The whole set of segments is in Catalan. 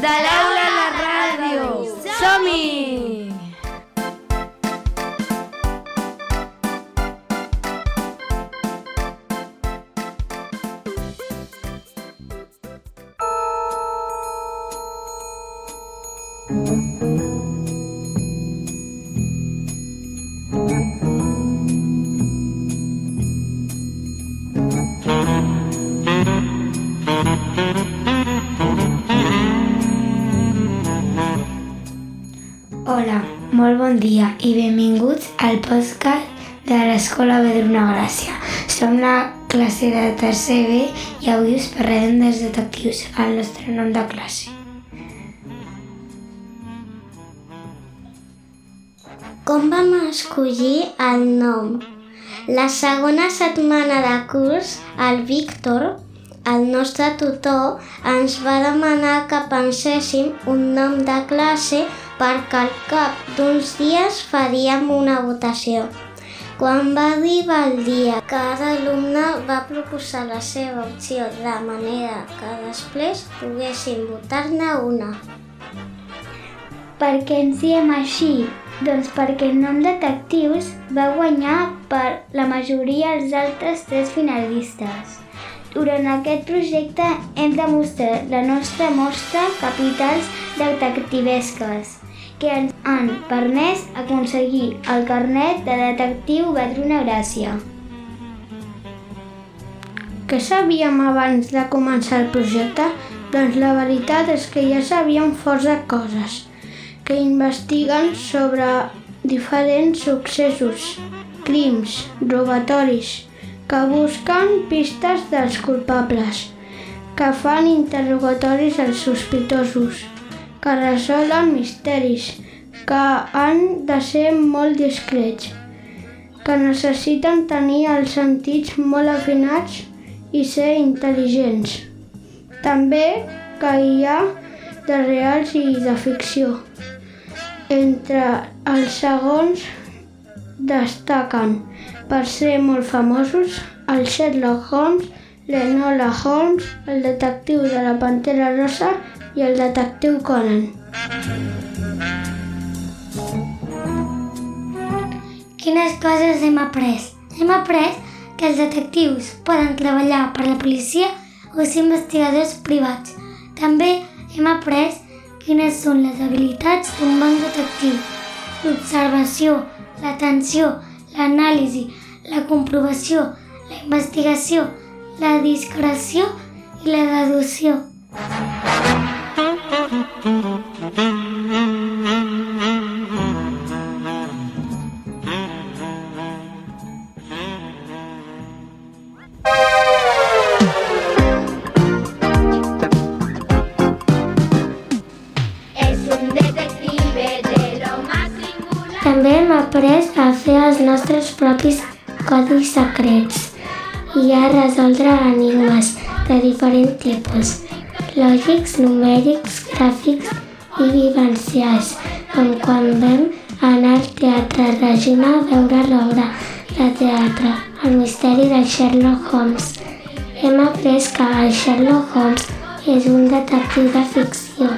de Hola, molt bon dia i benvinguts al podcast de l'Escola Vedruna Gràcia. Som la classe de tercer B i avui us parlarem dels detectius, el nostre nom de classe. Com vam escollir el nom? La segona setmana de curs, el Víctor, el nostre tutor, ens va demanar que penséssim un nom de classe perquè al cap d'uns dies faríem una votació. Quan va arribar el dia, cada alumne va proposar la seva opció de manera que després poguéssim votar-ne una. Per què ens diem així? Doncs perquè el nom detectius va guanyar per la majoria dels altres tres finalistes. Durant aquest projecte hem demostrat la nostra mostra capitals detectivesques que ens han permès aconseguir el carnet de detectiu Vedruna Gràcia. Què sabíem abans de començar el projecte? Doncs la veritat és que ja sabíem força coses que investiguen sobre diferents successos, crims, robatoris, que busquen pistes dels culpables, que fan interrogatoris als sospitosos, que resolen misteris, que han de ser molt discrets, que necessiten tenir els sentits molt afinats i ser intel·ligents. També que hi ha de reals i de ficció. Entre els segons destaquen per ser molt famosos el Sherlock Holmes, l'Enola Holmes, el detectiu de la Pantera Rosa i el detectiu Conan. Quines coses hem après? Hem après que els detectius poden treballar per la policia o ser investigadors privats. També hem après quines són les habilitats d'un bon detectiu. L'observació, l'atenció, l'anàlisi, la comprovació, la investigació, la discreció i la deducció. També hem après a fer els nostres propis codis secrets i a resoldre enigmes de diferents tipus, lògics, numèrics, gràfics i vivencials, com quan vam anar al Teatre Regina a veure l'obra de teatre El misteri de Sherlock Holmes. Hem après que el Sherlock Holmes és un detectiu de ficció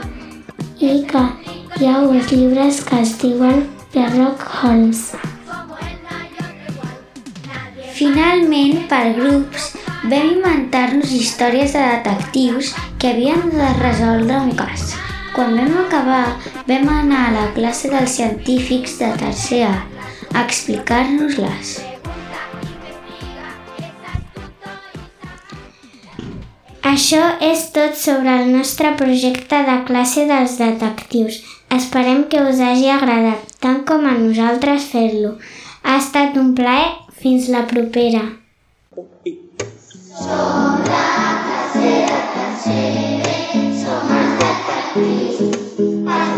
i que hi ha uns llibres que es diuen Sherlock Holmes. Finalment, per grups, vam inventar-nos històries de detectius que havien de resoldre un cas. Quan vam acabar, vam anar a la classe dels científics de tercer A a explicar-nos-les. Això és tot sobre el nostre projecte de classe dels detectius. Esperem que us hagi agradat, tant com a nosaltres fer-lo. Ha estat un plaer. Fins la propera. Som la classe de tercer B, som els detectius.